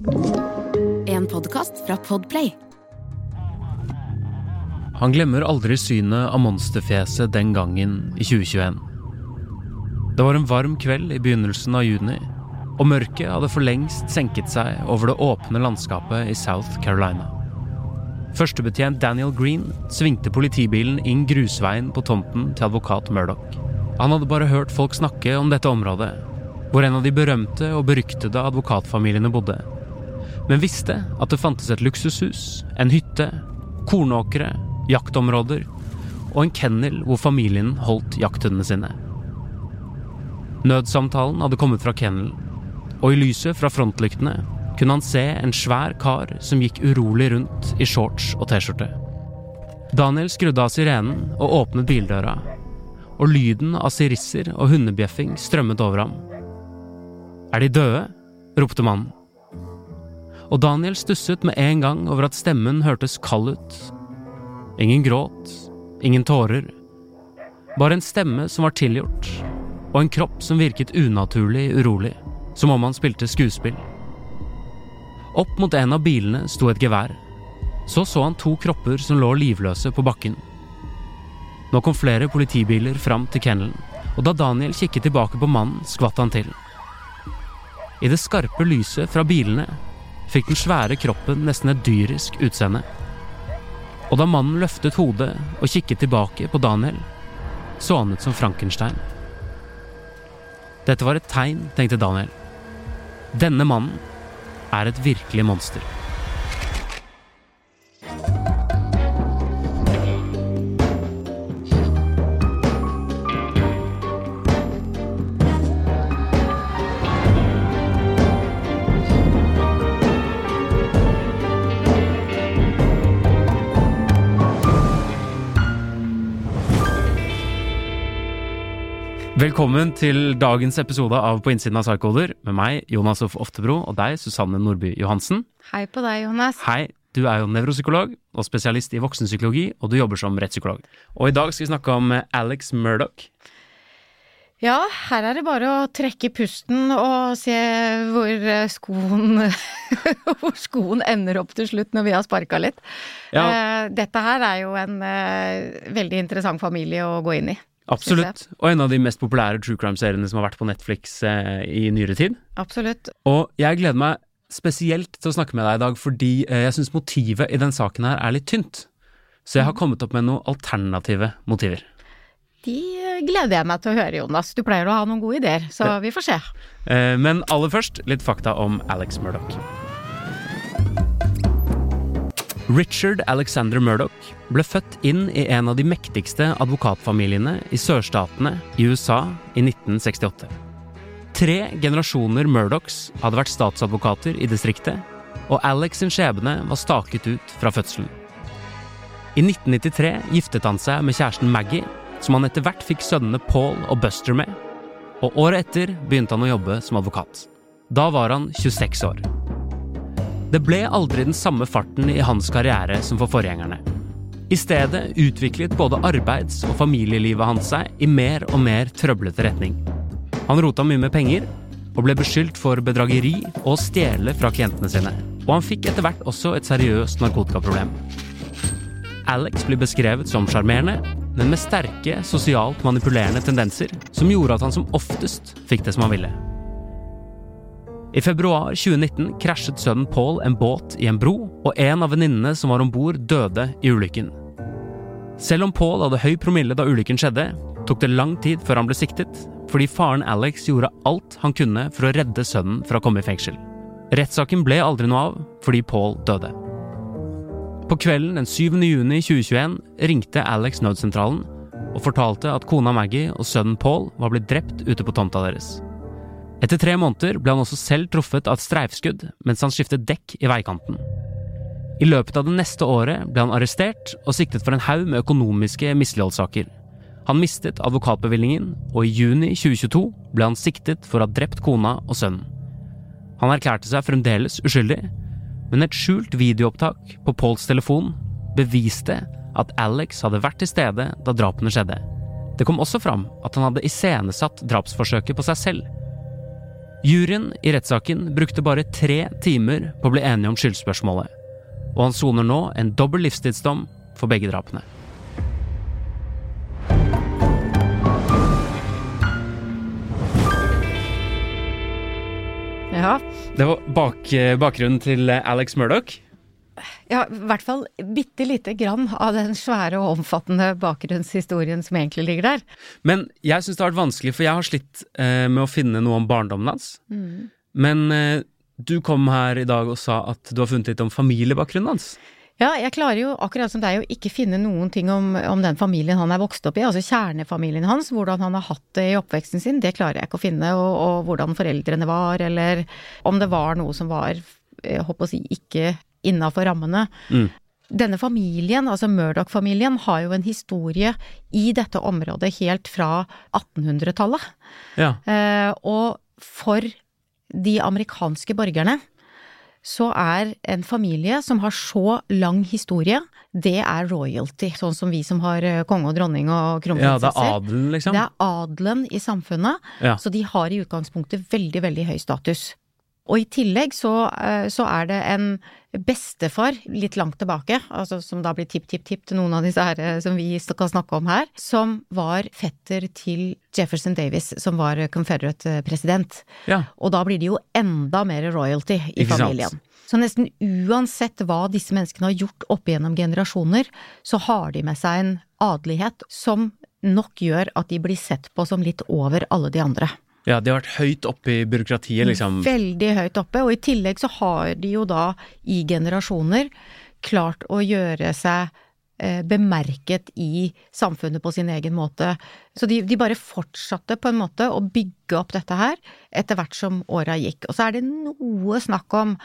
En podkast fra Podplay. Han glemmer aldri synet av monsterfjeset den gangen i 2021. Det var en varm kveld i begynnelsen av juni, og mørket hadde for lengst senket seg over det åpne landskapet i South Carolina. Førstebetjent Daniel Green svingte politibilen inn grusveien på tomten til advokat Murdoch. Han hadde bare hørt folk snakke om dette området, hvor en av de berømte og beryktede advokatfamiliene bodde, men visste at det fantes et luksushus, en hytte, kornåkre, jaktområder og en kennel hvor familien holdt jakthundene sine. Nødsamtalen hadde kommet fra kennelen, og i lyset fra frontlyktene kunne han se en svær kar som gikk urolig rundt i shorts og T-skjorte. Daniel skrudde av sirenen og åpnet bildøra, og lyden av sirisser og hundebjeffing strømmet over ham. Er de døde? ropte mannen. Og Daniel stusset med en gang over at stemmen hørtes kald ut. Ingen gråt, ingen tårer. Bare en stemme som var tilgjort, og en kropp som virket unaturlig urolig, som om han spilte skuespill. Opp mot en av bilene sto et gevær. Så så han to kropper som lå livløse på bakken. Nå kom flere politibiler fram til kennelen, og da Daniel kikket tilbake på mannen, skvatt han til. I det skarpe lyset fra bilene fikk den svære kroppen nesten et dyrisk utseende. Og da mannen løftet hodet og kikket tilbake på Daniel, så han ut som Frankenstein. Dette var et tegn, tenkte Daniel. Denne mannen er et virkelig monster. Velkommen til dagens episode av På innsiden av Psykoder med meg, Jonas Hoff Oftebro, og deg, Susanne Nordby Johansen. Hei på deg, Jonas. Hei, du er jo nevropsykolog og spesialist i voksenpsykologi, og du jobber som rettspsykolog. Og i dag skal vi snakke om Alex Murdoch. Ja, her er det bare å trekke pusten og se hvor skoen Hvor skoen ender opp til slutt når vi har sparka litt. Ja. Eh, Dette her er jo en eh, veldig interessant familie å gå inn i. Absolutt. Og en av de mest populære true crime-seriene som har vært på Netflix eh, i nyere tid. Absolutt. Og jeg gleder meg spesielt til å snakke med deg i dag, fordi eh, jeg syns motivet i den saken her er litt tynt. Så jeg har kommet opp med noen alternative motiver. De eh, gleder jeg meg til å høre, Jonas. Du pleier å ha noen gode ideer, så vi får se. Eh, Men aller først litt fakta om Alex Murdoch. Richard Alexander Murdoch ble født inn i en av de mektigste advokatfamiliene i sørstatene i USA i 1968. Tre generasjoner Murdochs hadde vært statsadvokater i distriktet, og Alex sin skjebne var staket ut fra fødselen. I 1993 giftet han seg med kjæresten Maggie, som han etter hvert fikk sønnene Paul og Buster med, og året etter begynte han å jobbe som advokat. Da var han 26 år. Det ble aldri den samme farten i hans karriere som for forgjengerne. I stedet utviklet både arbeids- og familielivet hans seg i mer og mer trøblete retning. Han rota mye med penger, og ble beskyldt for bedrageri og å stjele fra klientene sine. Og han fikk etter hvert også et seriøst narkotikaproblem. Alex blir beskrevet som sjarmerende, men med sterke, sosialt manipulerende tendenser, som gjorde at han som oftest fikk det som han ville. I februar 2019 krasjet sønnen Paul en båt i en bro, og en av venninnene som var om bord, døde i ulykken. Selv om Paul hadde høy promille da ulykken skjedde, tok det lang tid før han ble siktet, fordi faren Alex gjorde alt han kunne for å redde sønnen fra å komme i fengsel. Rettssaken ble aldri noe av, fordi Paul døde. På kvelden den 7. juni 2021 ringte Alex nødsentralen og fortalte at kona Maggie og sønnen Paul var blitt drept ute på tomta deres. Etter tre måneder ble han også selv truffet av et streifskudd mens han skiftet dekk i veikanten. I løpet av det neste året ble han arrestert og siktet for en haug med økonomiske misligholdssaker. Han mistet advokatbevilgningen, og i juni 2022 ble han siktet for å ha drept kona og sønnen. Han erklærte seg fremdeles uskyldig, men et skjult videoopptak på Pauls telefon beviste at Alex hadde vært til stede da drapene skjedde. Det kom også fram at han hadde iscenesatt drapsforsøket på seg selv. Juryen i rettssaken brukte bare tre timer på å bli enige om skyldspørsmålet, og han soner nå en dobbel livstidsdom for begge drapene. Ja, Det var bak, bakgrunnen til Alex Murdoch. Ja i hvert fall bitte lite grann av den svære og omfattende bakgrunnshistorien som egentlig ligger der. Men jeg syns det har vært vanskelig, for jeg har slitt eh, med å finne noe om barndommen hans. Men eh, du kom her i dag og sa at du har funnet litt om familiebakgrunnen hans. Ja, jeg klarer jo akkurat som deg å ikke finne noen ting om, om den familien han er vokst opp i, altså kjernefamilien hans, hvordan han har hatt det i oppveksten sin, det klarer jeg ikke å finne, og, og hvordan foreldrene var, eller om det var noe som var, jeg håper å si, ikke innafor rammene. Mm. Denne familien, altså Murdoch-familien, har jo en historie i dette området helt fra 1800-tallet. Ja. Eh, og for de amerikanske borgerne så er en familie som har så lang historie, det er royalty. Sånn som vi som har eh, konge og dronning og ja, det er adelen, liksom. Det er adelen i samfunnet, Ja. så de har i utgangspunktet veldig, veldig høy status. Og i tillegg så, eh, så er det en bestefar litt langt tilbake, altså som da blir tipp-tipp-tipp til noen av disse her eh, som vi skal snakke om her, som var fetter til Jefferson Davis, som var confederate president. Ja. Og da blir det jo enda mer royalty i Ikke sant? familien. Så nesten uansett hva disse menneskene har gjort opp igjennom generasjoner, så har de med seg en adelighet som nok gjør at de blir sett på som litt over alle de andre. Ja, de har vært høyt oppe i byråkratiet, liksom. Veldig høyt oppe, og i tillegg så har de jo da i generasjoner klart å gjøre seg eh, bemerket i samfunnet på sin egen måte. Så de, de bare fortsatte på en måte å bygge opp dette her etter hvert som åra gikk. Og så er det noe snakk om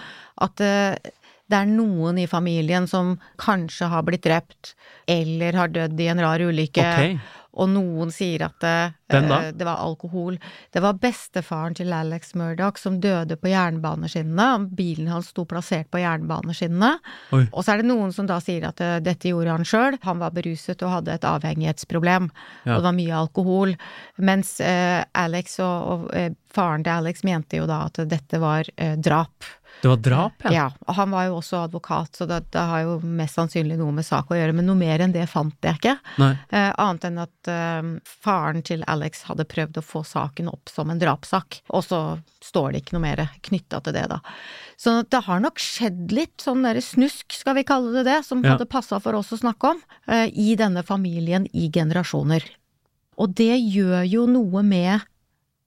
at eh, det er noen i familien som kanskje har blitt drept, eller har dødd i en rar ulykke. Ok. Og noen sier at det, eh, det var alkohol. Det var bestefaren til Alex Murdoch som døde på jernbaneskinnene. Bilen hans sto plassert på jernbaneskinnene. Oi. Og så er det noen som da sier at eh, dette gjorde han sjøl. Han var beruset og hadde et avhengighetsproblem. Ja. Og det var mye alkohol. Mens eh, Alex og, og eh, faren til Alex mente jo da at dette var eh, drap. Det var drap, ja. Ja, og han var jo også advokat, så det, det har jo mest sannsynlig noe med sak å gjøre, men noe mer enn det fant jeg ikke. Eh, annet enn at eh, faren til Alex hadde prøvd å få saken opp som en drapssak, og så står det ikke noe mer knytta til det, da. Så det har nok skjedd litt sånn derre snusk, skal vi kalle det det, som Ja. hadde passa for oss å snakke om, eh, i denne familien i generasjoner. Og det gjør jo noe med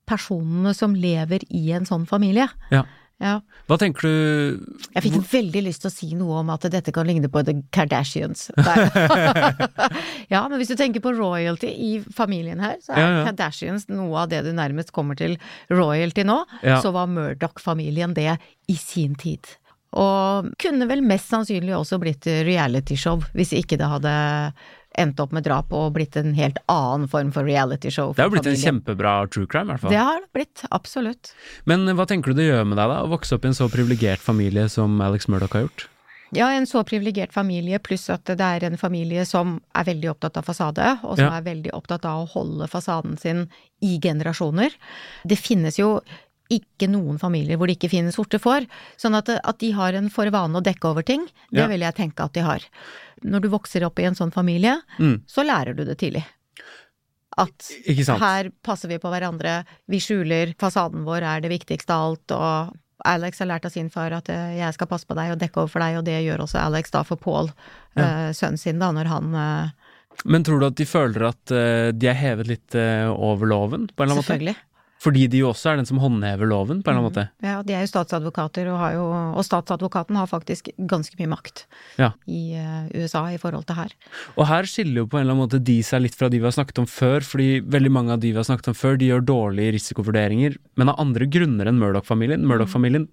personene som lever i en sånn familie. Ja. Ja. Hva tenker du Jeg fikk veldig lyst til å si noe om at dette kan ligne på The Kardashians. Ja, men hvis du tenker på royalty i familien her, så er Ja, ja. Kardashians noe av det du nærmest kommer til royalty nå. Så var Murdoch-familien det i sin tid. Og kunne vel mest sannsynlig også blitt realityshow, hvis ikke det hadde endt opp med drap og blitt en helt annen form for realityshow. Det har blitt blitt en kjempebra true crime, i hvert fall. Det har det blitt, absolutt. Men hva tenker du det gjør med deg, da, å vokse opp i en så privilegert familie som Alex Murdoch har gjort? Ja, en så privilegert familie, pluss at det er en familie som er veldig opptatt av fasade, og som Ja. er veldig opptatt av å holde fasaden sin i generasjoner. Det finnes jo ikke noen familier hvor det ikke finnes sorte får, sånn at, at de har en for vane å dekke over ting, det Ja. vil jeg tenke at de har. Når du vokser opp i en sånn familie, Mm. så lærer du det tidlig. At her passer vi på hverandre, vi skjuler, fasaden vår er det viktigste av alt, og Alex har lært av sin far at eh, jeg skal passe på deg og dekke over for deg, og det gjør også Alex da for Paul, eh, sønnen sin, da, når han eh, Men tror du at de føler at de er hevet litt over loven, på en eller annen måte? Selvfølgelig. Fordi de jo også er den som håndhever loven, på en eller annen måte. Ja, de er jo statsadvokater, og, har jo, og statsadvokaten har faktisk ganske mye makt Ja. i eh, USA i forhold til her. Og her skiller jo på en eller annen måte de seg litt fra de vi har snakket om før, fordi veldig mange av de vi har snakket om før, de gjør dårlige risikovurderinger, men av andre grunner enn Murdoch-familien. Murdoch-familien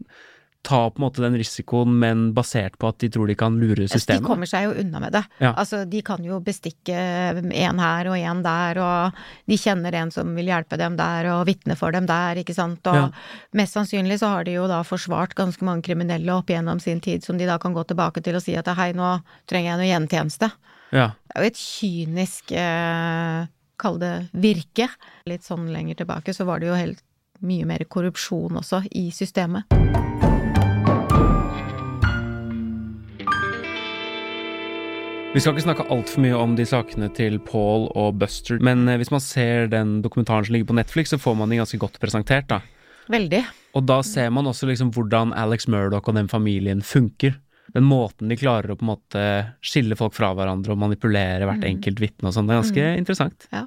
tar på en måte den risikoen, men basert på at de tror de kan lure systemet? De kommer seg jo unna med det. Ja. Altså, de kan jo bestikke en her og en der, og de kjenner en som vil hjelpe dem der, og vitne for dem der, ikke sant. Og Ja. mest sannsynlig så har de jo da forsvart ganske mange kriminelle opp gjennom sin tid, som de da kan gå tilbake til og si at hei, nå trenger jeg noe gjentjeneste. Ja. Det er jo et kynisk, eh, kall det virke. Litt sånn lenger tilbake så var det jo helt mye mer korrupsjon også i systemet. Vi skal ikke snakke altfor mye om de sakene til Paul og Buster, men eh, hvis man ser den dokumentaren som ligger på Netflix, så får man de ganske godt presentert, da. Veldig. Og da ser man også liksom hvordan Alex Murdoch og den familien funker. Den måten de klarer å på en måte skille folk fra hverandre og manipulere hvert enkelt vitne og sånn. Det er ganske interessant. Ja.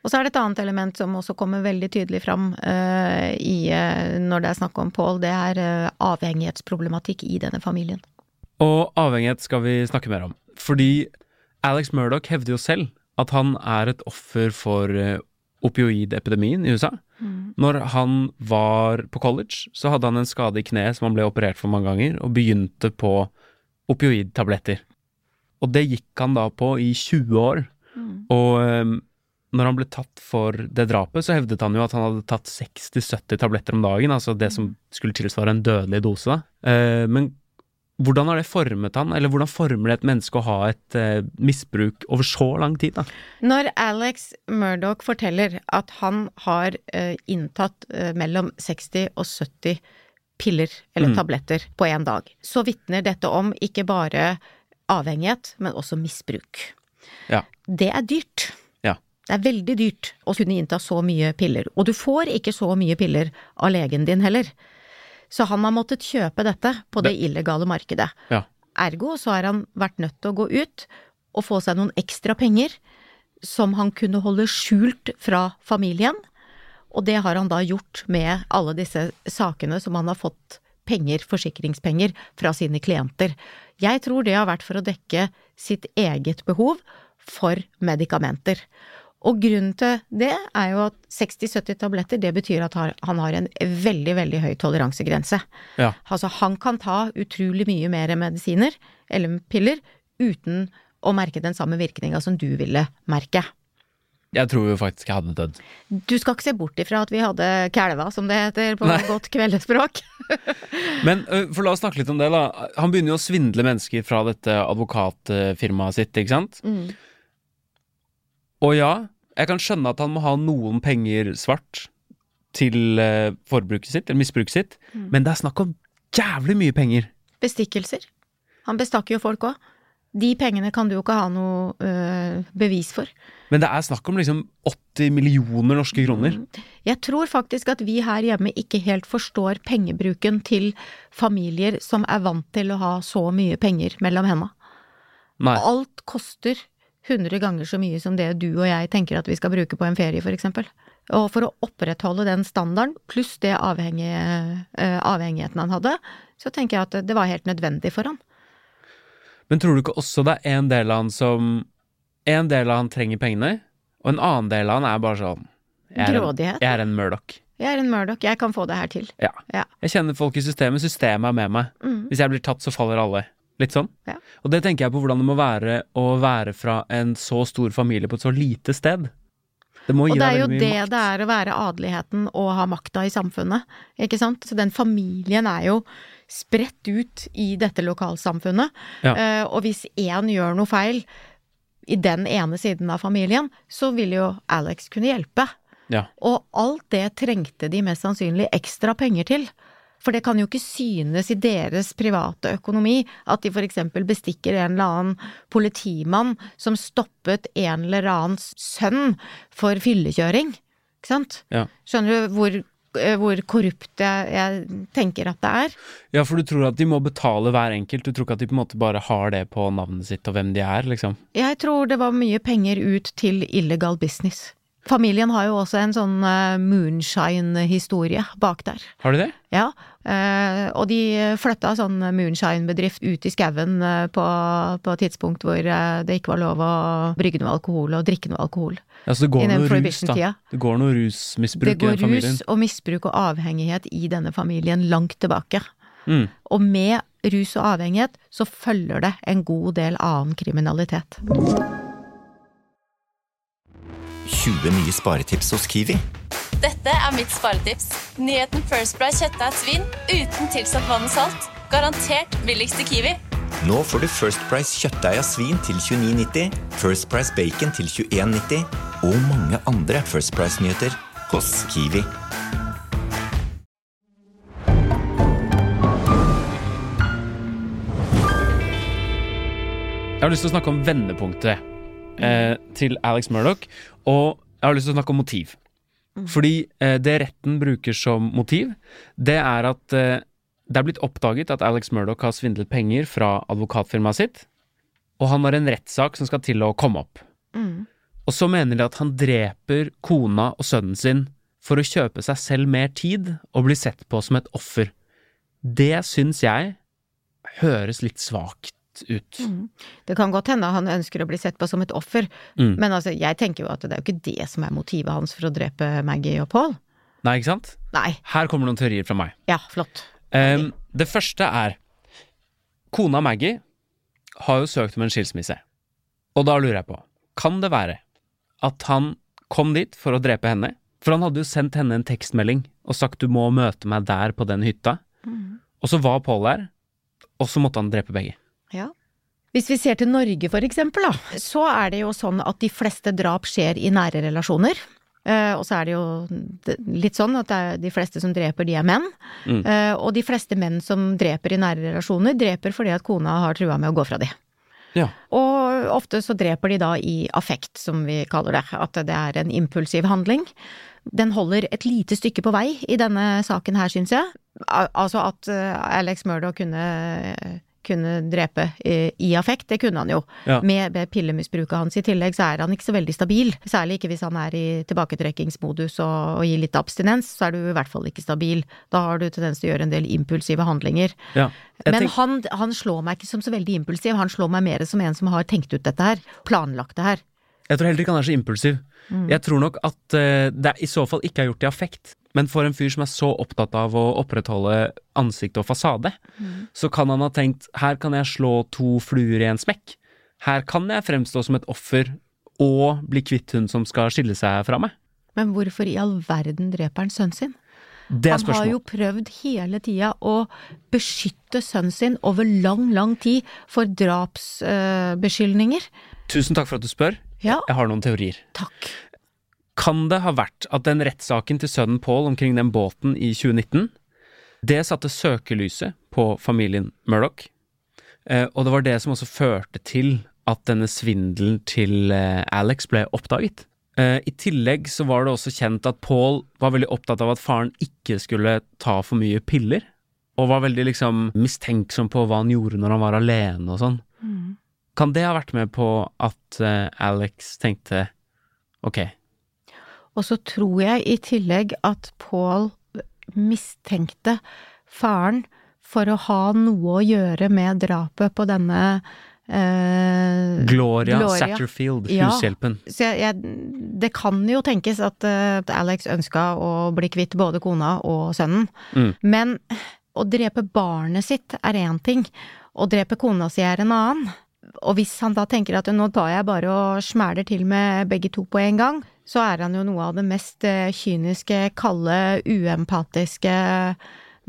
Og så er det et annet element som også kommer veldig tydelig fram uh, i, eh, når det er snakk om Paul, det er uh, avhengighetsproblematikk i denne familien. Og avhengighet skal vi snakke mer om. Fordi Alex Murdoch hevder jo selv at han er et offer for eh, opioidepidemien i USA. Når han var på college, så hadde han en skade i kneet som han ble operert for mange ganger, og begynte på opioidtabletter. Og det gikk han da på i 20 år. Og eh, når han ble tatt for det drapet, så hevdet han jo at han hadde tatt 60-70 tabletter om dagen, altså det som skulle tilsvare en dødelig dose. da. Eh, Men hvordan har det formet han, eller hvordan former det et menneske å ha et eh, misbruk over så lang tid, da? Når Alex Murdoch forteller at han har eh, inntatt eh, mellom 60 og 70 piller eller Mm. tabletter på én dag, så vitner dette om ikke bare avhengighet, men også misbruk. Ja. Det er dyrt. Ja. Det er veldig dyrt å kunne innta så mye piller, og du får ikke så mye piller av legen din heller. Så han har måttet kjøpe dette på det illegale markedet. Ja. Ergo så har han vært nødt til å gå ut og få seg noen ekstra penger som han kunne holde skjult fra familien, og det har han da gjort med alle disse sakene som han har fått penger, forsikringspenger, fra sine klienter. Jeg tror det har vært for å dekke sitt eget behov for medikamenter. Og grunnen til det er jo at 60-70 tabletter, det betyr at han har en veldig, veldig høy toleransegrense. Ja. Altså, han kan ta utrolig mye mer medisiner, eller piller, uten å merke den samme virkninga som du ville merke. Jeg tror jo faktisk jeg hadde dødd. Du skal ikke se bort ifra at vi hadde kælva, som det heter på Nei. godt kveldespråk. Men for la oss snakke litt om det, da. Han begynner jo å svindle mennesker fra dette advokatfirmaet sitt, ikke sant? Mm. Og ja, jeg kan skjønne at han må ha noen penger svart til eh, forbruket sitt, eller misbruket sitt, men det er snakk om jævlig mye penger. Bestikkelser. Han bestakk jo folk òg. De pengene kan du jo ikke ha noe øh, bevis for. Men det er snakk om liksom 80 millioner norske kroner. Jeg tror faktisk at vi her hjemme ikke helt forstår pengebruken til familier som er vant til å ha så mye penger mellom henda. Alt koster 100 ganger så mye som det du og jeg tenker at vi skal bruke på en ferie, for eksempel. Og for å opprettholde den standarden, pluss det avhengige, eh, avhengigheten han hadde, så tenker jeg at det var helt nødvendig for han. Men tror du ikke også det er en del av han som En del av han trenger pengene, og en annen del av han er bare sånn jeg er en- Jeg er en Murdoch. Jeg er en Murdoch, jeg kan få det her til. Ja. Ja. Jeg kjenner folk i systemet, systemet er med meg. Mm. Hvis jeg blir tatt, så faller alle. Litt sånn. Ja. Og det tenker jeg på hvordan det må være å være fra en så stor familie på et så lite sted. Det må gi Og det er jo det makt. det er å være adeligheten og ha makta i samfunnet, ikke sant. Så den familien er jo spredt ut i dette lokalsamfunnet. Ja. Uh, og hvis én gjør noe feil i den ene siden av familien, så vil jo Alex kunne hjelpe. Ja. Og alt det trengte de mest sannsynlig ekstra penger til. For det kan jo ikke synes i deres private økonomi at de for eksempel bestikker en eller annen politimann som stoppet en eller annen sønn for fyllekjøring. Ikke sant? Ja. Skjønner du hvor, eh, hvor korrupt jeg, jeg tenker at det er? ja, for du tror at de må betale hver enkelt, du tror ikke at de på en måte bare har det på navnet sitt og hvem de er, liksom. Jeg tror det var mye penger ut til illegal business. Familien har jo også en sånn eh, moonshine-historie bak der. Har de det? Ja, eh, og de flytta sånn moonshine-bedrift ut i skauen uh, på, på et tidspunkt hvor uh, det ikke var lov å brygge noe alkohol og drikke noe alkohol. Ja, så det går noe rus, da. Det går noe rusmisbruk Det i familien? den familien. rus og misbruk og avhengighet i denne familien langt tilbake. Mm. Og med rus og avhengighet så følger det en god del annen kriminalitet. 20 nye sparetips hos Kiwi. Dette er mitt sparetips. Nyheten First Price kjøttdeig svin uten tilsatt vann og salt. Garantert billigst i Kiwi. Nå får du First Price kjøttdeig av svin til 29,90, First Price bacon til 21,90 og mange andre First Price-nyheter hos Kiwi. Jeg har lyst til å snakke om vendepunktet eh, til Alex Murdoch, og jeg har lyst til å snakke om motiv. Fordi eh, det retten bruker som motiv, det er at eh, det er blitt oppdaget at Alex Murdoch har svindlet penger fra advokatfirmaet sitt, og han har en rettssak som skal til å komme opp. Og så mener de at han dreper kona og sønnen sin for å kjøpe seg selv mer tid og bli sett på som et offer. Det syns jeg høres litt svakt ut. Det kan godt hende han ønsker å bli sett på som et offer, Mm. men altså, jeg tenker jo at det er jo ikke det som er motivet hans for å drepe Maggie og Paul. Nei, ikke sant? Nei, Her kommer noen teorier fra meg. ja, flott. Um, det første er Kona Maggie har jo søkt om en skilsmisse. Og da lurer jeg på, kan det være at han kom dit for å drepe henne? For han hadde jo sendt henne en tekstmelding og sagt du må møte meg der på den hytta. Og så var Paul der, og så måtte han drepe begge. Ja. Hvis vi ser til Norge for eksempel, da, så er det jo sånn at de fleste drap skjer i nære relasjoner. Uh, og så er det jo litt sånn at det er de fleste som dreper, de er menn. Mm. Uh, og de fleste menn som dreper i nære relasjoner, dreper fordi at kona har trua med å gå fra de. Ja. Og ofte så dreper de da i affekt, som vi kaller det. At det er en impulsiv handling. Den holder et lite stykke på vei i denne saken her, syns jeg. Al altså at eh, Alex Murdoch kunne, kunne drepe i, i affekt, det kunne han jo. Ja. Med, med pillemisbruket hans i tillegg, så er han ikke så veldig stabil. Særlig ikke hvis han er i tilbaketrekkingsmodus og, og gir litt abstinens, så er du i hvert fall ikke stabil. Da har du tendens til å gjøre en del impulsive handlinger. Ja. Men han, han slår meg ikke som så veldig impulsiv, han slår meg mer som en som har tenkt ut dette her, planlagt det her. Jeg tror heller ikke han er så impulsiv. Jeg tror nok at eh, det i så fall ikke er gjort i affekt. Men for en fyr som er så opptatt av å opprettholde ansikt og fasade, så kan han ha tenkt her kan jeg slå to fluer i en smekk. Her kan jeg fremstå som et offer og bli kvitt hun som skal skille seg fra meg. Men hvorfor i all verden dreper han sønnen sin? Det er Han har jo prøvd hele tida å beskytte sønnen sin over lang, lang tid for drapsbeskyldninger. Tusen takk for at du spør. Ja, Jeg har noen teorier. takk. Kan det ha vært at den rettssaken til sønnen Paul omkring den båten i 2019, det satte søkelyset på familien Murdoch, eh, og det var det som også førte til at denne svindelen til eh, Alex ble oppdaget. Eh, I tillegg så var det også kjent at Paul var veldig opptatt av at faren ikke skulle ta for mye piller, og var veldig liksom mistenksom på hva han gjorde når han var alene og sånn. Kan det ha vært med på at Alex tenkte ok, Og så tror jeg i tillegg at Paul mistenkte faren for å ha noe å gjøre med drapet på denne eh, Gloria, Gloria. Satterfield, Ja. hushjelpen. Så jeg, jeg, det kan jo tenkes at eh, Alex ønska å bli kvitt både kona og sønnen, Mm. men å drepe barnet sitt er én ting, å drepe kona si er en annen. Og hvis han da tenker at nå tar jeg bare og smæler til med begge to på en gang, så er han jo noe av det mest eh, kyniske, kalde, uempatiske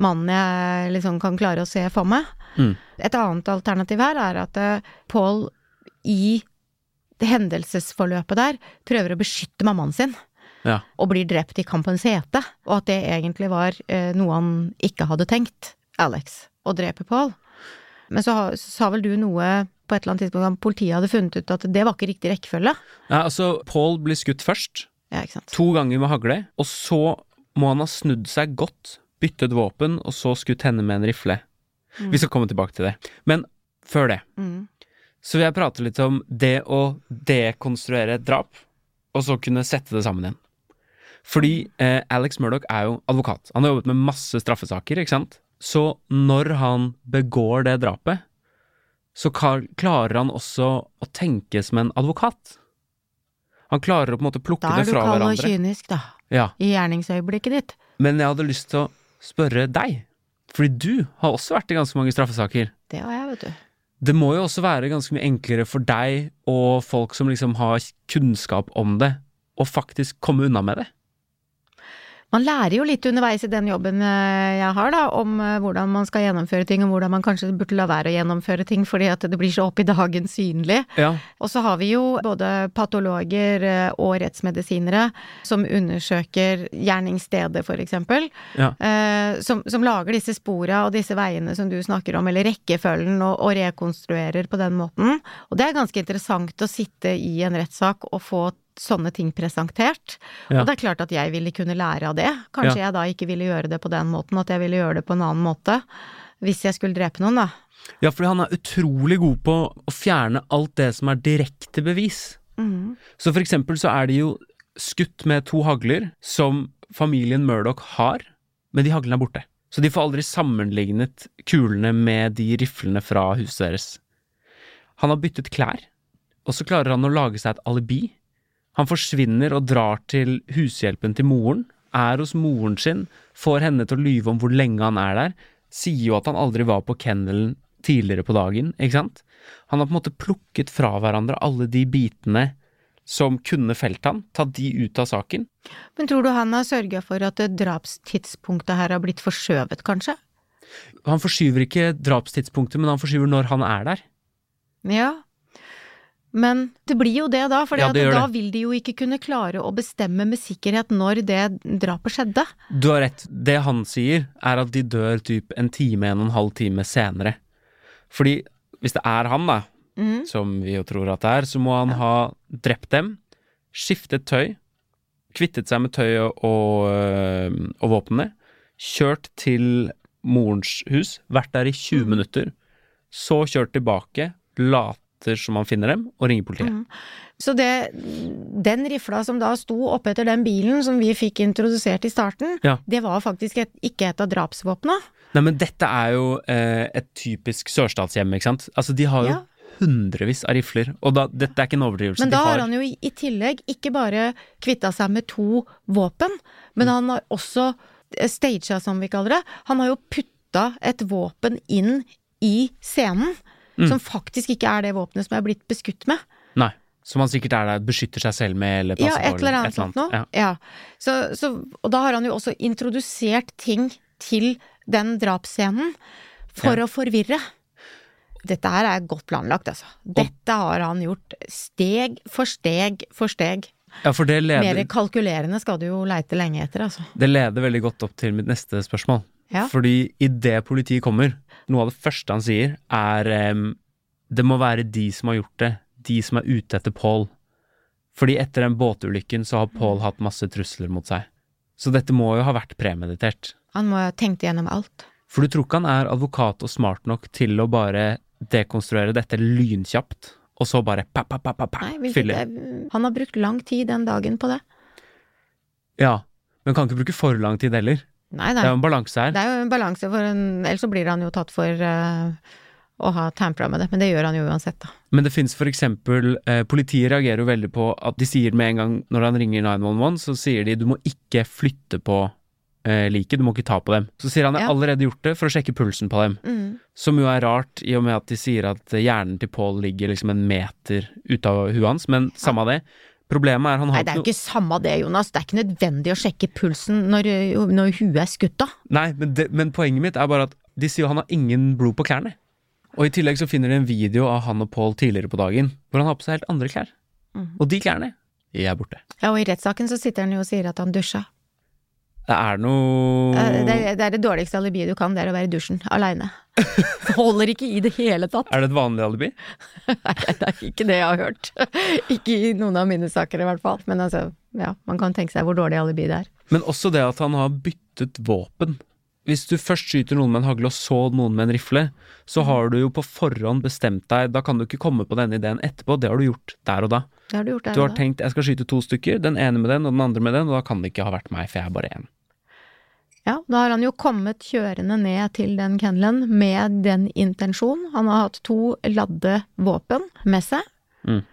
mannen jeg liksom kan klare å se for meg. Mm. Et annet alternativ her er at eh, Paul i hendelsesforløpet der prøver å beskytte mammaen sin Ja. og blir drept i kampens hete, og at det egentlig var eh, noe han ikke hadde tenkt, Alex, å drepe Paul. Men så så sa vel du noe på et eller annet tidspunkt politiet hadde funnet ut at det var ikke riktig rekkefølge? Ja, altså, Paul blir skutt først, Ja, ikke sant. to ganger med hagle, og så må han ha snudd seg godt, byttet våpen, og så skutt henne med en rifle. Vi skal komme tilbake til det. Men før det, Mm. så vil jeg prate litt om det å dekonstruere et drap, og så kunne sette det sammen igjen. Fordi eh, Alex Murdoch er jo advokat. Han har jobbet med masse straffesaker, ikke sant? Så når han begår det drapet, så klarer han også å tenke som en advokat. Han klarer å på en måte plukke det fra hverandre. Da er du kald og kynisk, da. Ja, I gjerningsøyeblikket ditt. Men jeg hadde lyst til å spørre deg, fordi du har også vært i ganske mange straffesaker. Det har jeg, vet du. Det må jo også være ganske mye enklere for deg og folk som liksom har kunnskap om det, å faktisk komme unna med det. Man lærer jo litt underveis i den jobben eh, jeg har, da, om eh, hvordan man skal gjennomføre ting, og hvordan man kanskje burde la være å gjennomføre ting fordi at det blir så opp i dagen synlig. Ja. Og så har vi jo både patologer eh, og rettsmedisinere som undersøker gjerningsstedet, eksempel. Ja. Eh, som, som lager disse spora og disse veiene som du snakker om, eller rekkefølgen, og, og rekonstruerer på den måten. Og det er ganske interessant å sitte i en rettssak og få sånne ting presentert. Ja. Og det er klart at jeg ville kunne lære av det. Kanskje jeg da ikke ville gjøre det på den måten, at jeg ville gjøre det på en annen måte. Hvis jeg skulle drepe noen, da. ja, fordi han er utrolig god på å fjerne alt det som er direkte bevis. Så for eksempel så er de jo skutt med to hagler som familien Murdoch har, men de haglene er borte. Så de får aldri sammenlignet kulene med de riflene fra huset deres. Han har byttet klær, og så klarer han å lage seg et alibi. Han forsvinner og drar til hushjelpen til moren, er hos moren sin, får henne til å lyve om hvor lenge han er der, sier jo at han aldri var på kennelen tidligere på dagen, ikke sant? Han har på en måte plukket fra hverandre alle de bitene som kunne felt han, tatt de ut av saken. Men tror du han har sørga for at drapstidspunktet her har blitt forskjøvet, kanskje? Han forskyver ikke drapstidspunktet, men han forskyver når han er der. Ja. Men det blir jo det da, for Ja, da vil de jo ikke kunne klare å bestemme med sikkerhet når det drapet skjedde. Du har rett. Det han sier, er at de dør typ en time, en og en halv time senere. Fordi hvis det er han, da, mm. som vi jo tror at det er, så må han ha drept dem, skiftet tøy, kvittet seg med tøyet og, og våpnene, kjørt til morens hus, vært der i 20 minutter, så kjørt tilbake, later som han finner dem, og ringer politiet. Så det, den rifla som da sto oppe etter den bilen som vi fikk introdusert i starten, Ja. det var faktisk et, ikke et av drapsvåpna. Nei, men dette er jo eh, et typisk sørstatshjem, ikke sant? Altså, de har jo Ja. hundrevis av rifler, og da, dette er ikke en overdrivelse. Men da har, han jo i, i tillegg ikke bare kvitta seg med to våpen, men han har også eh, staged, som vi kaller det. Han har jo putta et våpen inn i scenen, Mm. som faktisk ikke er det våpenet som er blitt beskutt med. Nei. Som han sikkert er der, beskytter seg selv med, eller Ja, passer på, et eller annet sånt noe. Ja. Ja. Så, så, og da har han jo også introdusert ting til den drapsscenen for Ja. å forvirre. Dette her er godt planlagt, altså. Dette har han gjort steg for steg for steg. ja, for det Mer kalkulerende skal du jo leite lenge etter, altså. det leder veldig godt opp til mitt neste spørsmål. Ja. Fordi idet politiet kommer, noe av det første han sier, er um, det må være de som har gjort det, de som er ute etter Paul. Fordi etter den båtulykken så har Paul hatt masse trusler mot seg. Så dette må jo ha vært premeditert. Han må ha tenkt igjennom alt. For du tror ikke han er advokat og smart nok til å bare dekonstruere dette lynkjapt, og så bare pa, pa, pa, pa, pa, Nei, fylle? er- han har brukt lang tid den dagen på det. Ja, men kan ikke bruke for lang tid heller. Nei, Det er jo en balanse her. Det er jo en balanse, for en, ellers så blir han jo tatt for uh, å ha tampra med det. Men det gjør han jo uansett, da. Men det finnes for eksempel eh, Politiet reagerer jo veldig på at de sier med en gang når han ringer 911, så sier de du må ikke flytte på eh, liket, du må ikke ta på dem. Så sier han jeg har Ja. allerede gjort det for å sjekke pulsen på dem. Mm. Som jo er rart, i og med at de sier at hjernen til Paul ligger liksom en meter ut av huet hans, men samme av det. Problemet er han har Nei, det er jo ikke samme det, Jonas. Det er ikke nødvendig å sjekke pulsen når, når huet er skutt av. Nei, men, det, men poenget mitt er bare at de sier jo han har ingen blod på klærne. Og i tillegg så finner de en video av han og Paul tidligere på dagen, hvor han har på seg helt andre klær. Og de klærne, de er borte. Ja, og i rettssaken så sitter han jo og sier at han dusja. Det er noe Eh, Det, er- det er det dårligste alibiet du kan, det er å være i dusjen aleine. Holder ikke i det hele tatt. Er det et vanlig alibi? Nei, det er ikke det jeg har hørt. Ikke i noen av mine saker i hvert fall. Men altså, ja, man kan tenke seg hvor dårlig alibi det er. Men også det at han har byttet våpen. hvis du først skyter noen med en hagle og så noen med en rifle, så Mm. har du jo på forhånd bestemt deg, da kan du ikke komme på denne ideen etterpå, det har du gjort der og da. Det har du gjort der Du har og da. tenkt jeg skal skyte to stykker, den ene med den og den andre med den, og da kan det ikke ha vært meg, for jeg er bare én. Ja, da har han jo kommet kjørende ned til den kennelen med den intensjon. Han har hatt to ladde våpen med seg, Mm.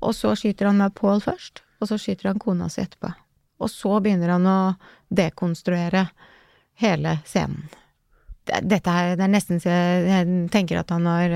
og så skyter han med Paul først, og så skyter han kona si etterpå. Og så begynner han å dekonstruere hele scenen. Dette her, det er nesten så jeg, tenker at han har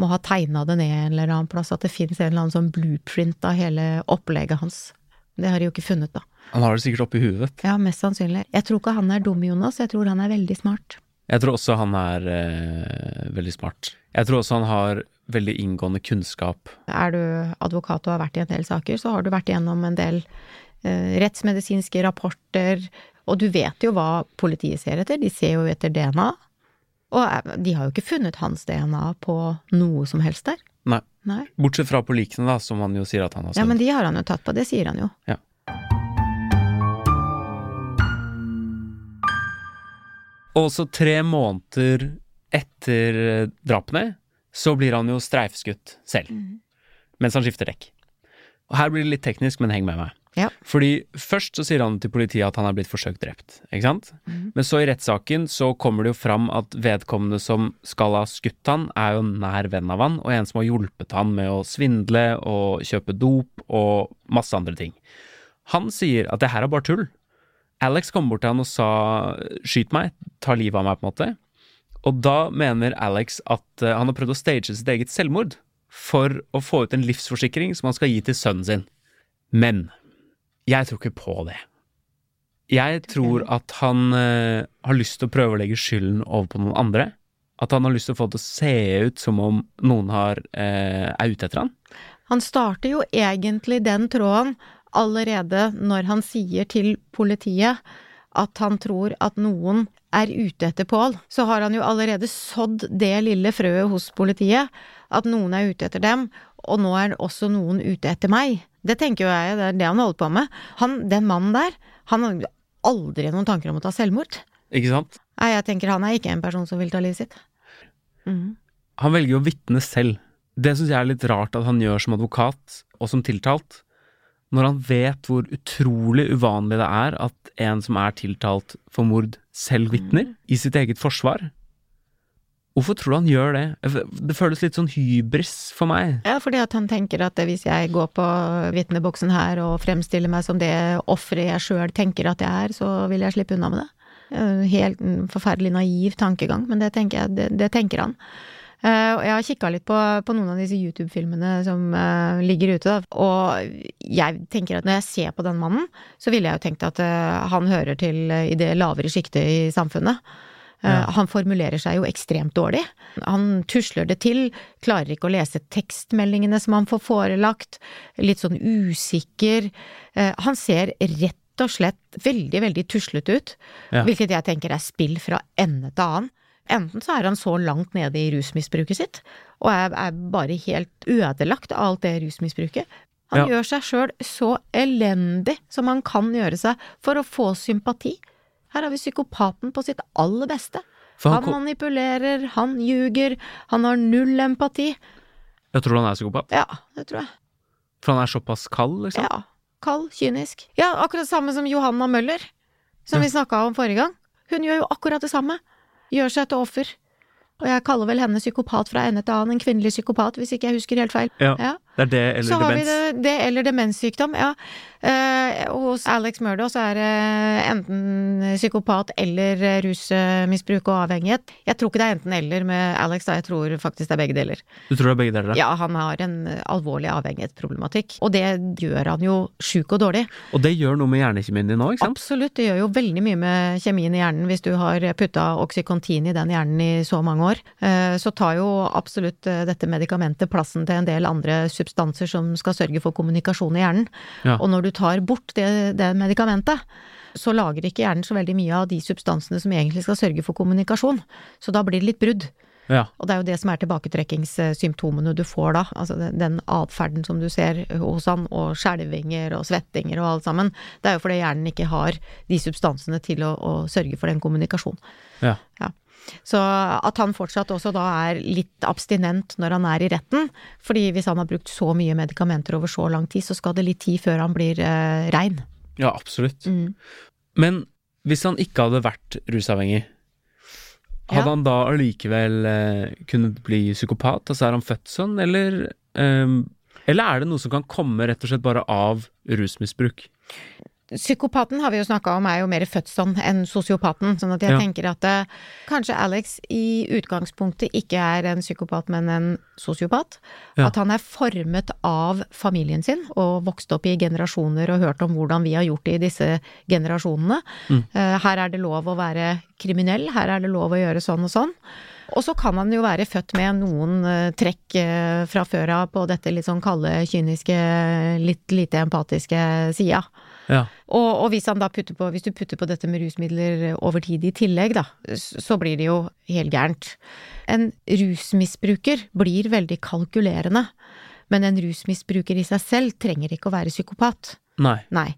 må ha tegna det ned en eller annen plass, at det fins en eller annen sånn blueprint av hele opplegget hans. Det har de jo ikke funnet, da. Han har det sikkert oppi huet, vet. Ja, mest sannsynlig. Jeg tror ikke han er dum, Jonas. Jeg tror han er veldig smart. Jeg tror også han er eh, veldig smart. Jeg tror også han har veldig inngående kunnskap. Er du advokat og har vært i en del saker, så har du vært igjennom en del eh, rettsmedisinske rapporter, og du vet jo hva politiet ser etter. De ser jo etter DNA. Og eh, de har jo ikke funnet hans DNA på noe som helst der. Nei. Nei. Bortsett fra på likene, da, som han jo sier at han har Ja, men de har han jo tatt på, det sier han jo. Ja. Og så tre måneder etter eh, drapene, så blir han jo streifskutt selv. Mens han skifter dekk. Og her blir det litt teknisk, men heng med meg. Ja. Fordi først så sier han til politiet at han er blitt forsøkt drept, ikke sant? Men så i rettssaken så kommer det jo fram at vedkommende som skal ha skutt han, er jo nær venn av han, og en som har hjulpet han med å svindle og kjøpe dop og masse andre ting. Han sier at det her er bare tull. Alex kom bort til han og sa skyt meg, ta livet av meg, på en måte. Og da mener Alex at eh, han har prøvd å stage sitt eget selvmord for å få ut en livsforsikring som han skal gi til sønnen sin. Men jeg tror ikke på det. Jeg tror at han uh, har lyst til å prøve å legge skylden over på noen andre. At han har lyst til å få det til å se ut som om noen har, uh, er ute etter han. Han starter jo egentlig den tråden allerede når han sier til politiet at han tror at noen er ute etter Pål. Så har han jo allerede sådd det lille frøet hos politiet, at noen er ute etter dem, og nå er også noen ute etter meg. Det tenker jo jeg, det er det han holder på med. Han, den mannen der, han har aldri noen tanker om å ta selvmord. Ikke sant? Nei, jeg tenker han er ikke en person som vil ta livet sitt. Mm. Han velger jo å vitne selv. Det syns jeg er litt rart at han gjør som advokat og som tiltalt, når han vet hvor utrolig uvanlig det er at en som er tiltalt for mord, selv vitner i sitt eget forsvar. Hvorfor tror du han gjør det? Det føles litt sånn hybris for meg. Ja, fordi at han tenker at hvis jeg går på vitneboksen her og fremstiller meg som det offeret jeg sjøl tenker at jeg er, så vil jeg slippe unna med det. Eh, Helt forferdelig naiv tankegang, men det tenker, jeg, det, det tenker han. Eh, og jeg har kikka litt på, på noen av disse YouTube-filmene som eh, ligger ute, da. og jeg tenker at når jeg ser på den mannen, så ville jeg jo tenkt at eh, han hører til i det lavere sjiktet i samfunnet. Ja. Han formulerer seg jo ekstremt dårlig. Han tusler det til, klarer ikke å lese tekstmeldingene som han får forelagt, litt sånn usikker. Han ser rett og slett veldig, veldig tuslete ut, Ja. hvilket jeg tenker er spill fra ende til annen. Enten så er han så langt nede i rusmisbruket sitt, og er, er bare helt ødelagt av alt det rusmisbruket. Han Ja. gjør seg sjøl så elendig som han kan gjøre seg for å få sympati. Her har vi psykopaten på sitt aller beste. Han han, manipulerer, han ljuger, han har null empati. jeg tror han er psykopat. Ja, det tror jeg. For han er såpass kald, liksom. Ja. Kald, kynisk. Ja, akkurat det samme som Johanna Møller, som Ja. vi snakka om forrige gang. Hun gjør jo akkurat det samme. Gjør seg til offer. Og jeg kaller vel henne psykopat fra ende til annen, en kvinnelig psykopat, hvis ikke jeg husker helt feil. Ja. Ja. Det er det eller Så har vi det, det eller demenssykdom, ja. Eh, hos Alex Murdo så er det enten psykopat eller rusmisbruk og avhengighet. Jeg tror ikke det er enten eller med Alex, da. Jeg tror faktisk det er begge deler. Du tror det er begge deler? Da? Ja, han har en alvorlig avhengighetsproblematikk, og det gjør han jo sjuk og dårlig. Og det gjør noe med hjernekjemien din nå, ikke sant? Absolutt, det gjør jo veldig mye med kjemien i hjernen hvis du har putta Oxycontin i den hjernen i så mange år. Eh, Så tar jo absolutt eh, dette medikamentet plassen til en del andre substanser som skal sørge for kommunikasjon i hjernen. Ja. Og når du tar bort det, det medikamentet, så lager ikke hjernen så veldig mye av de substansene som egentlig skal sørge for kommunikasjon. Så da blir det litt brudd. Ja. Og det er jo det som er tilbaketrekkingssymptomene du får da. Altså den, den atferden som du ser hos han, og skjelvinger og svettinger og alt sammen. Det er jo fordi hjernen ikke har de substansene til å, å sørge for den kommunikasjonen. Ja. Ja. Så at han fortsatt også da er litt abstinent når han er i retten, fordi hvis han har brukt så mye medikamenter over så lang tid, så skal det litt tid før han blir eh, rein. ja, absolutt. Mm. Men hvis han ikke hadde vært rusavhengig, hadde Ja. han da allikevel eh, kunnet bli psykopat? Altså er han født sånn, eller ehm, Eller er det noe som kan komme rett og slett bare av rusmisbruk? Psykopaten har vi jo snakka om er jo mer født sånn enn sosiopaten, sånn at jeg Ja. tenker at uh, kanskje Alex i utgangspunktet ikke er en psykopat, men en sosiopat. Ja. At han er formet av familien sin og vokst opp i generasjoner og hørt om hvordan vi har gjort det i disse generasjonene. Mm. Uh, her er det lov å være kriminell, her er det lov å gjøre sånn og sånn. Og så kan han jo være født med noen uh, trekk uh, fra før av på dette litt sånn kalde, kyniske, litt lite empatiske sida. Ja. Og, og hvis, han da putter på, hvis du putter på dette med rusmidler over tid i tillegg, da, så blir det jo helt gærent. En rusmisbruker blir veldig kalkulerende, men en rusmisbruker i seg selv trenger ikke å være psykopat. Nei. Nei.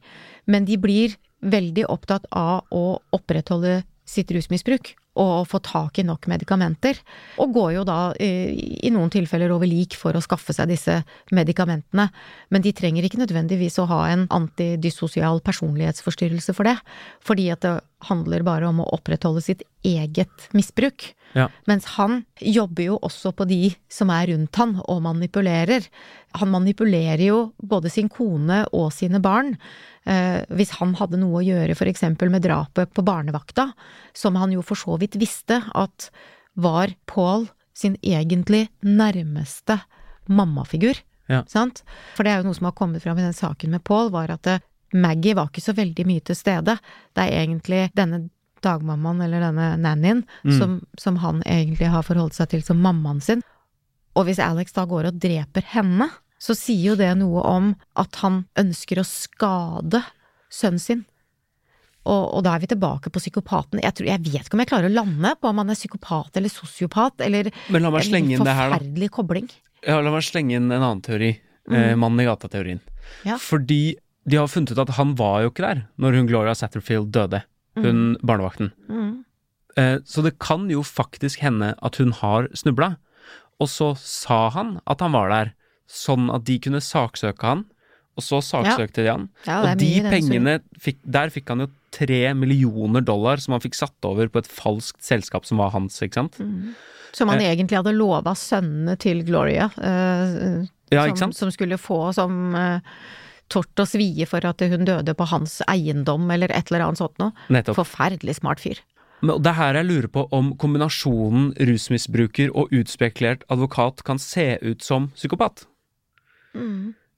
Men de blir veldig opptatt av å opprettholde sitt rusmisbruk å få tak i nok medikamenter, og går jo da eh, i noen tilfeller over lik for å skaffe seg disse medikamentene. Men de trenger ikke nødvendigvis å ha en antidyssosial personlighetsforstyrrelse for det, fordi at det handler bare om å opprettholde sitt eget misbruk. Ja. Mens han jobber jo også på de som er rundt han, og manipulerer. Han manipulerer jo både sin kone og sine barn. Eh, hvis han hadde noe å gjøre for eksempel med drapet på barnevakta, som han jo for så vidt visste at var Paul sin egentlig nærmeste mammafigur. Ja. Sant? For det er jo noe som har kommet fram i den saken med Paul, var at eh, Maggie var ikke så veldig mye til stede. Det er egentlig denne dagmammaen, eller denne nannyen, Mm. som, som han egentlig har forholdt seg til som mammaen sin. Og hvis Alex da går og dreper henne, så sier jo det noe om at han ønsker å skade sønnen sin. Og, og da er vi tilbake på psykopaten. Jeg, tror, jeg vet ikke om jeg klarer å lande på om han er psykopat eller sosiopat, eller Men la meg en slenge inn det her, da. kobling. Ja, la meg slenge inn en annen teori. Eh, Mannen i gata-teorien. Ja. Fordi de har funnet ut at han var jo ikke der når hun Gloria Satterfield døde. Hun barnevakten. Mm. Eh, så det kan jo faktisk hende at hun har snubla. Og så sa han at han var der, sånn at de kunne saksøke han. Og så saksøkte de han. Ja, og de pengene fikk, Der fikk han jo tre millioner dollar som han fikk satt over på et falskt selskap som var hans, ikke sant? Mm. Som han egentlig hadde lova sønnene til Gloria, eh, Ja, som, som skulle få som eh, tort og svie for at hun døde på hans eiendom, eller et eller annet sånt noe. Nettopp. Forferdelig smart fyr. Men det er her jeg lurer på om kombinasjonen rusmisbruker og utspekulert advokat kan se ut som psykopat.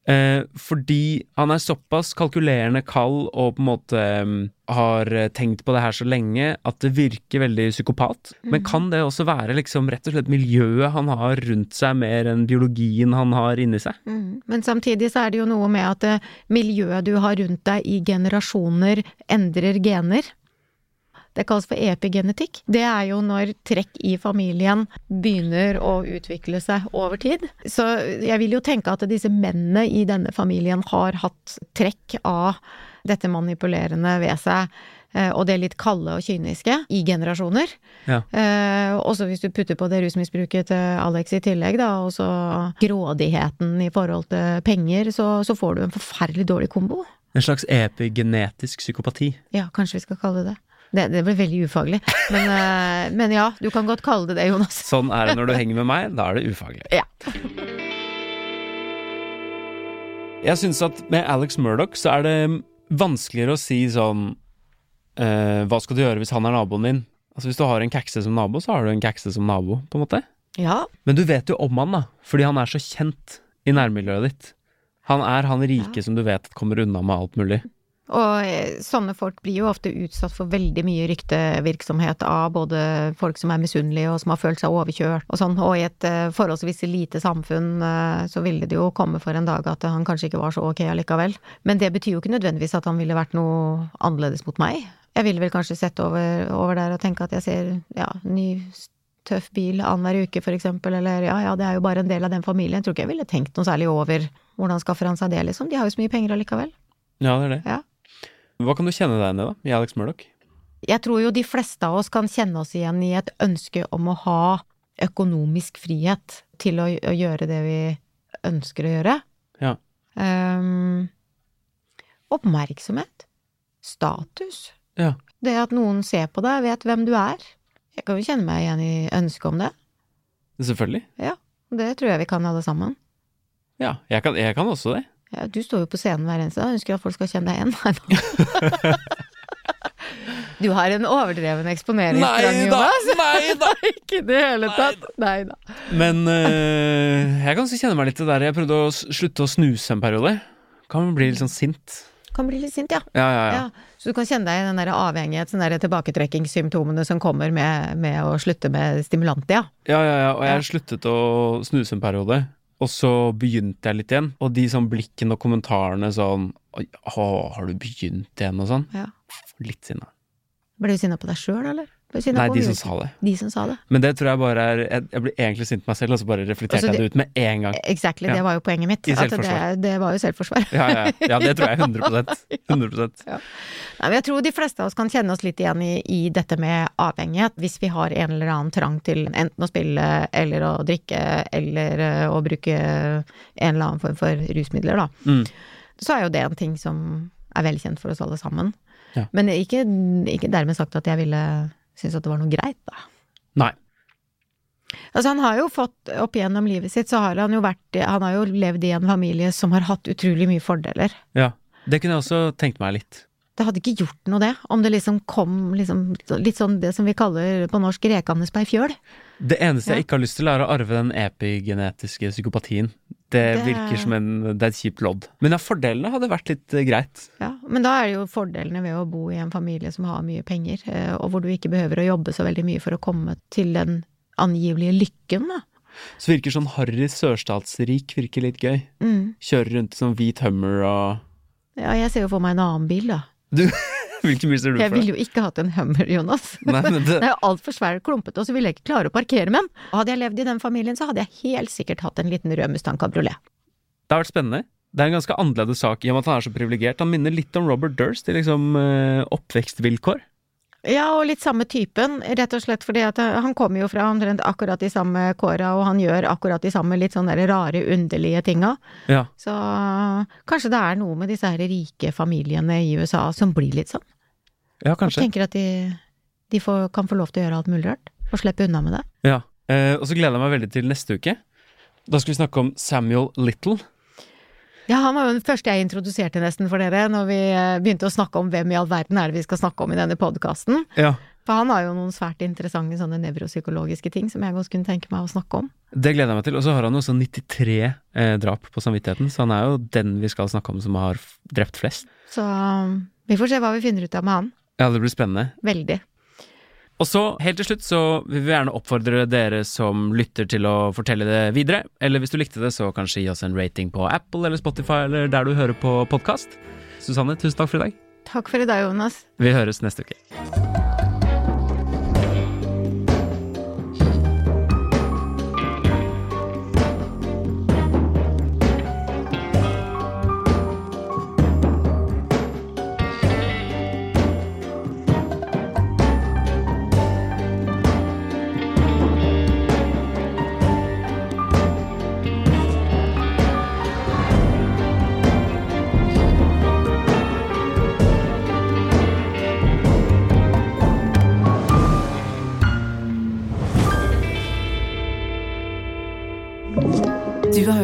Eh, fordi han er såpass kalkulerende kald og på en måte um, har eh, tenkt på det her så lenge at det virker veldig psykopat. Men kan det også være liksom rett og slett miljøet han har rundt seg, mer enn biologien han har inni seg? Men samtidig så er det jo noe med at eh, miljøet du har rundt deg i generasjoner, endrer gener. Det kalles for epigenetikk. Det er jo når trekk i familien begynner å utvikle seg over tid. Så jeg vil jo tenke at disse mennene i denne familien har hatt trekk av dette manipulerende ved seg, eh, og det litt kalde og kyniske, i generasjoner. Ja. Eh, også hvis du putter på det rusmisbruket til Alex i tillegg, da, og så grådigheten i forhold til penger, så, så får du en forferdelig dårlig kombo. En slags epigenetisk psykopati. Ja, kanskje vi skal kalle det det. Det, det ble veldig ufaglig. Men, eh, men ja, du kan godt kalle det det, Jonas. Sånn er det når du henger med meg, da er det ufaglig. Ja. Jeg syns at med Alex Murdoch så er det vanskeligere å si sånn uh, Hva skal du gjøre hvis han er naboen din? Altså Hvis du har en kækse som nabo, så har du en kækse som nabo, på en måte. Ja, Men du vet jo om han, da, fordi han er så kjent i nærmiljøet ditt. Han er han rike som du vet kommer unna med alt mulig. Og eh, sånne folk blir jo ofte utsatt for veldig mye ryktevirksomhet av både folk som er misunnelige og som har følt seg overkjørt og sånn, og i et eh, forholdsvis lite samfunn eh, så ville det jo komme for en dag at han kanskje ikke var så ok allikevel. Men det betyr jo ikke nødvendigvis at han ville vært noe annerledes mot meg. Jeg ville vel kanskje sett over, over der og tenke at jeg ser ja, ny tøff bil annenhver uke, for eksempel, eller ja ja, det er jo bare en del av den familien. Jeg tror ikke jeg ville tenkt noe særlig over hvordan skaffer han seg det, liksom. De har jo så mye penger allikevel. Ja, det er det. Ja. Hva kan du kjenne deg igjen i, da? I Alex Murdoch? Jeg tror jo de fleste av oss kan kjenne oss igjen i et ønske om å ha økonomisk frihet til å, å gjøre det vi ønsker å gjøre. Ja. Um, oppmerksomhet. Status. Ja. Det at noen ser på deg, vet hvem du er. Jeg kan jo kjenne meg igjen i ønsket om det. Selvfølgelig. Ja, det tror jeg vi kan alle sammen. Ja, jeg kan, jeg kan også det. Ja, du står jo på scenen hver eneste dag, ønsker at folk skal kjenne deg igjen. Nei da. Du har en overdreven eksponeringsdrang, Jonas. Nei da! Ikke i det hele tatt. Nei da. Men uh, jeg kan også kjenne meg litt det der Jeg prøvde å slutte å snuse en periode. Kan bli litt sånn sint. Kan bli litt sint, ja. Ja, ja, ja. ja. Så du kan kjenne deg i den der avhengighet, sånne der tilbaketrekkingssymptomene som kommer med, med å slutte med stimulantia. Ja, ja, ja. Og jeg Ja. sluttet å snuse en periode. Og så begynte jeg litt igjen. Og de sånn blikkene og kommentarene sånn å, har du begynt igjen? Og sånn. Ja. Litt sinna. Ble du sinna på deg sjøl, eller? Nei, de som sa det. De som sa det. Men det tror jeg bare er Jeg, jeg blir egentlig sint på meg selv, og så bare reflekterte Altså, jeg det- ut med en gang. Exactly, Ja. det var jo poenget mitt. I At det, det var jo selvforsvar. Ja, ja, ja, det tror jeg 100% 100% Nei, men jeg tror de fleste av oss kan kjenne oss litt igjen i, i dette med avhengighet, hvis vi har en eller annen trang til enten å spille eller å drikke eller eh, å bruke en eller annen form for rusmidler, da. Mm. Så er jo det en ting som er velkjent for oss alle sammen. Ja. Men ikke, ikke dermed sagt at jeg ville synes at det var noe greit, da. Nei. Altså, han har jo fått, opp igjennom livet sitt, så har han jo vært Han har jo levd i en familie som har hatt utrolig mye fordeler. Ja. Det kunne jeg også tenkt meg litt. Det hadde ikke gjort noe, det, om det liksom kom liksom, litt sånn det som vi kaller på norsk rekende på ei fjøl. Det eneste Ja. jeg ikke har lyst til, er å arve den epigenetiske psykopatien. Det, Det- virker som en Det er et kjipt lodd. Men ja, fordelene hadde vært litt eh, greit. Ja, men da er det jo fordelene ved å bo i en familie som har mye penger, eh, og hvor du ikke behøver å jobbe så veldig mye for å komme til den angivelige lykken, da. Så virker sånn harry sørstatsrik virker litt gøy. Mm. Kjører rundt i sånn hvit Hummer og Ja, jeg ser jo for meg en annen bil, da. Du, hvilken bil ser du Jeg ville jo ikke hatt en Hummer, Jonas. Nei, men det, Den er jo altfor svær og klumpete, og så ville jeg ikke klare å parkere med den. Hadde jeg levd i den familien, så hadde jeg helt sikkert hatt en liten rød Mustang kabriolet. det har vært spennende. Det er en ganske annerledes sak i og med at han er så privilegert. Han minner litt om Robert Durst i liksom eh, oppvekstvilkår. Ja, og litt samme typen, rett og slett fordi at eh, han kommer jo fra omtrent akkurat de samme kåra, og han gjør akkurat de samme litt sånne rare, underlige tinga. Ja. Så kanskje det er noe med disse her rike familiene i USA som blir litt sånn. Ja, Og kanskje. tenker at de, de får, kan få lov til å gjøre alt mulig rart, og slippe unna med det. Ja. Eh, og så gleder jeg meg veldig til neste uke. Da skal vi snakke om Samuel Little. Ja, han var jo den første jeg introduserte nesten for dere, når vi eh, begynte å snakke om hvem i all verden er det vi skal snakke om i denne podkasten. Ja. For han har jo noen svært interessante sånne nevropsykologiske ting som jeg godt kunne tenke meg å snakke om. Det gleder jeg meg til. Og så har han jo også 93 eh, drap på samvittigheten, så han er jo den vi skal snakke om som har drept flest. Så um, vi får se hva vi finner ut av med han. Ja, det blir spennende. Veldig. Og så, helt til slutt, så vil vi gjerne oppfordre dere som lytter til å fortelle det videre. Eller hvis du likte det, så kanskje gi oss en rating på Apple eller Spotify eller der du hører på podkast. Susanne, tusen takk for i dag. Takk for i dag, Jonas. Vi høres neste uke.